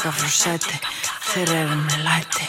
taka frá sæti, þeir eru með læti,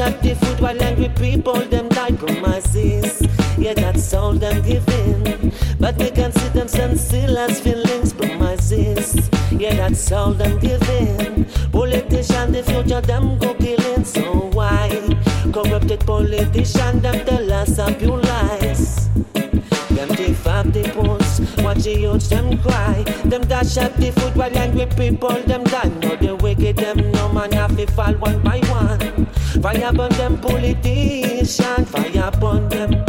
Up the food while angry people them die promises. Yeah, that's all them giving. But we can see them still as feelings promises. Yeah, that's all them giving. Politician, the future them go killing. So why? Corrupted politician, them tell us up your lies. Them up the post, watch the youths them cry. Them dash up the food while angry people them die. No, the wicked them no man have to fall one by. Fire upon them politician, fire upon them.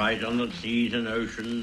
Fight on the seas and oceans.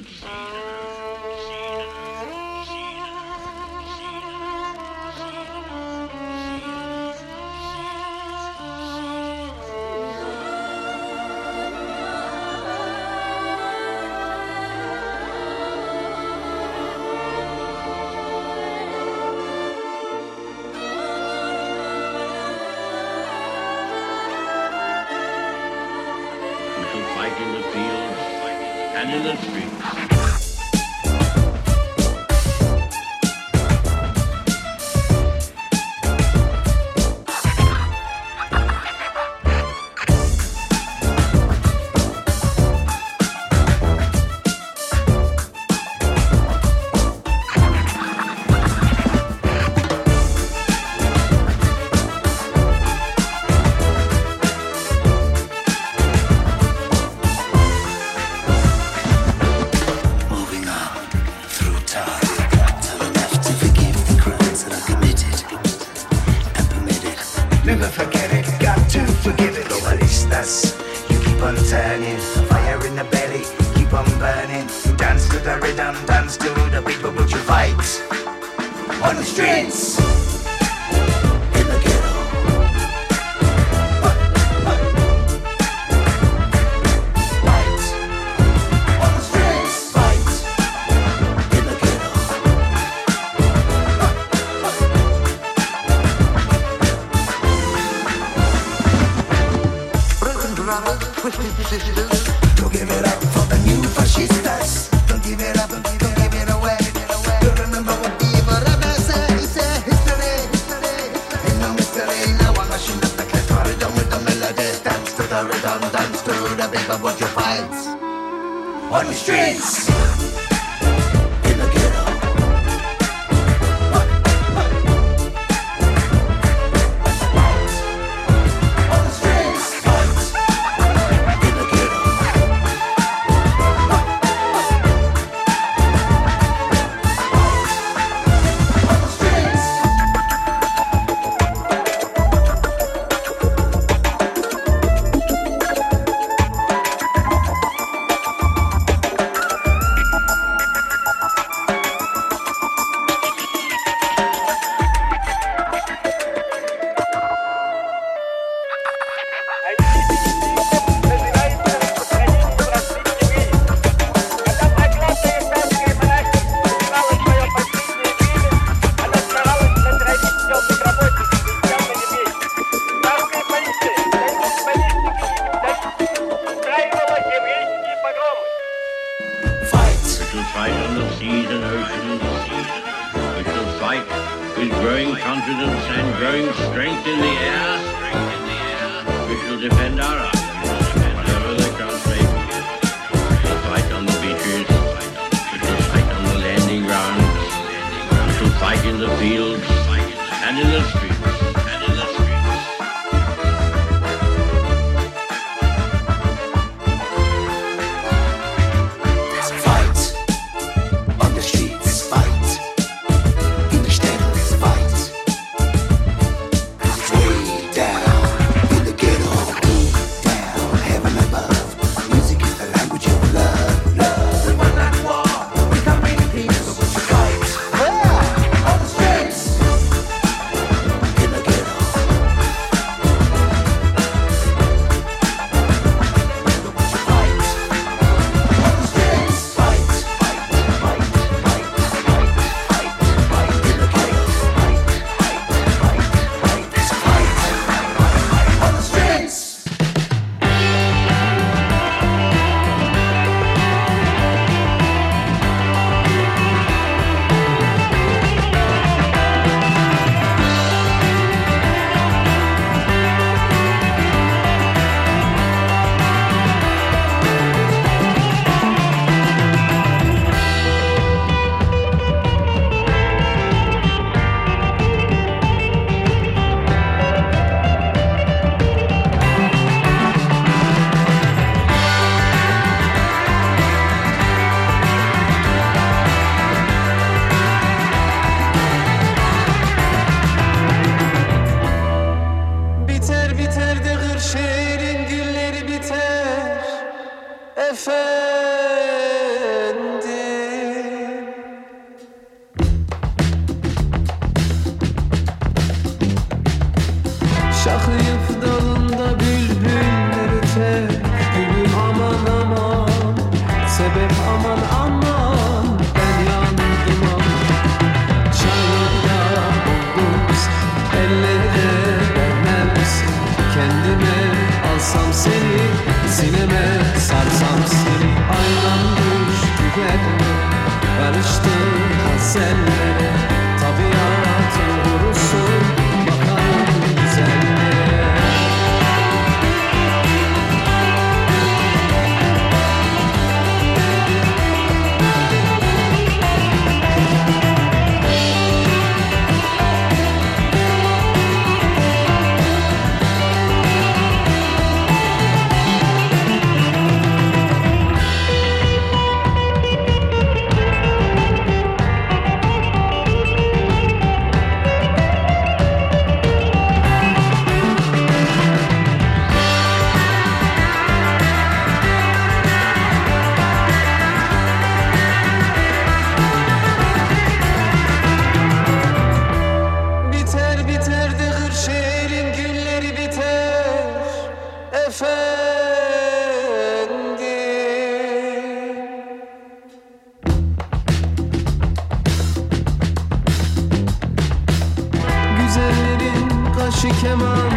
Fight. Güzellerin kaşı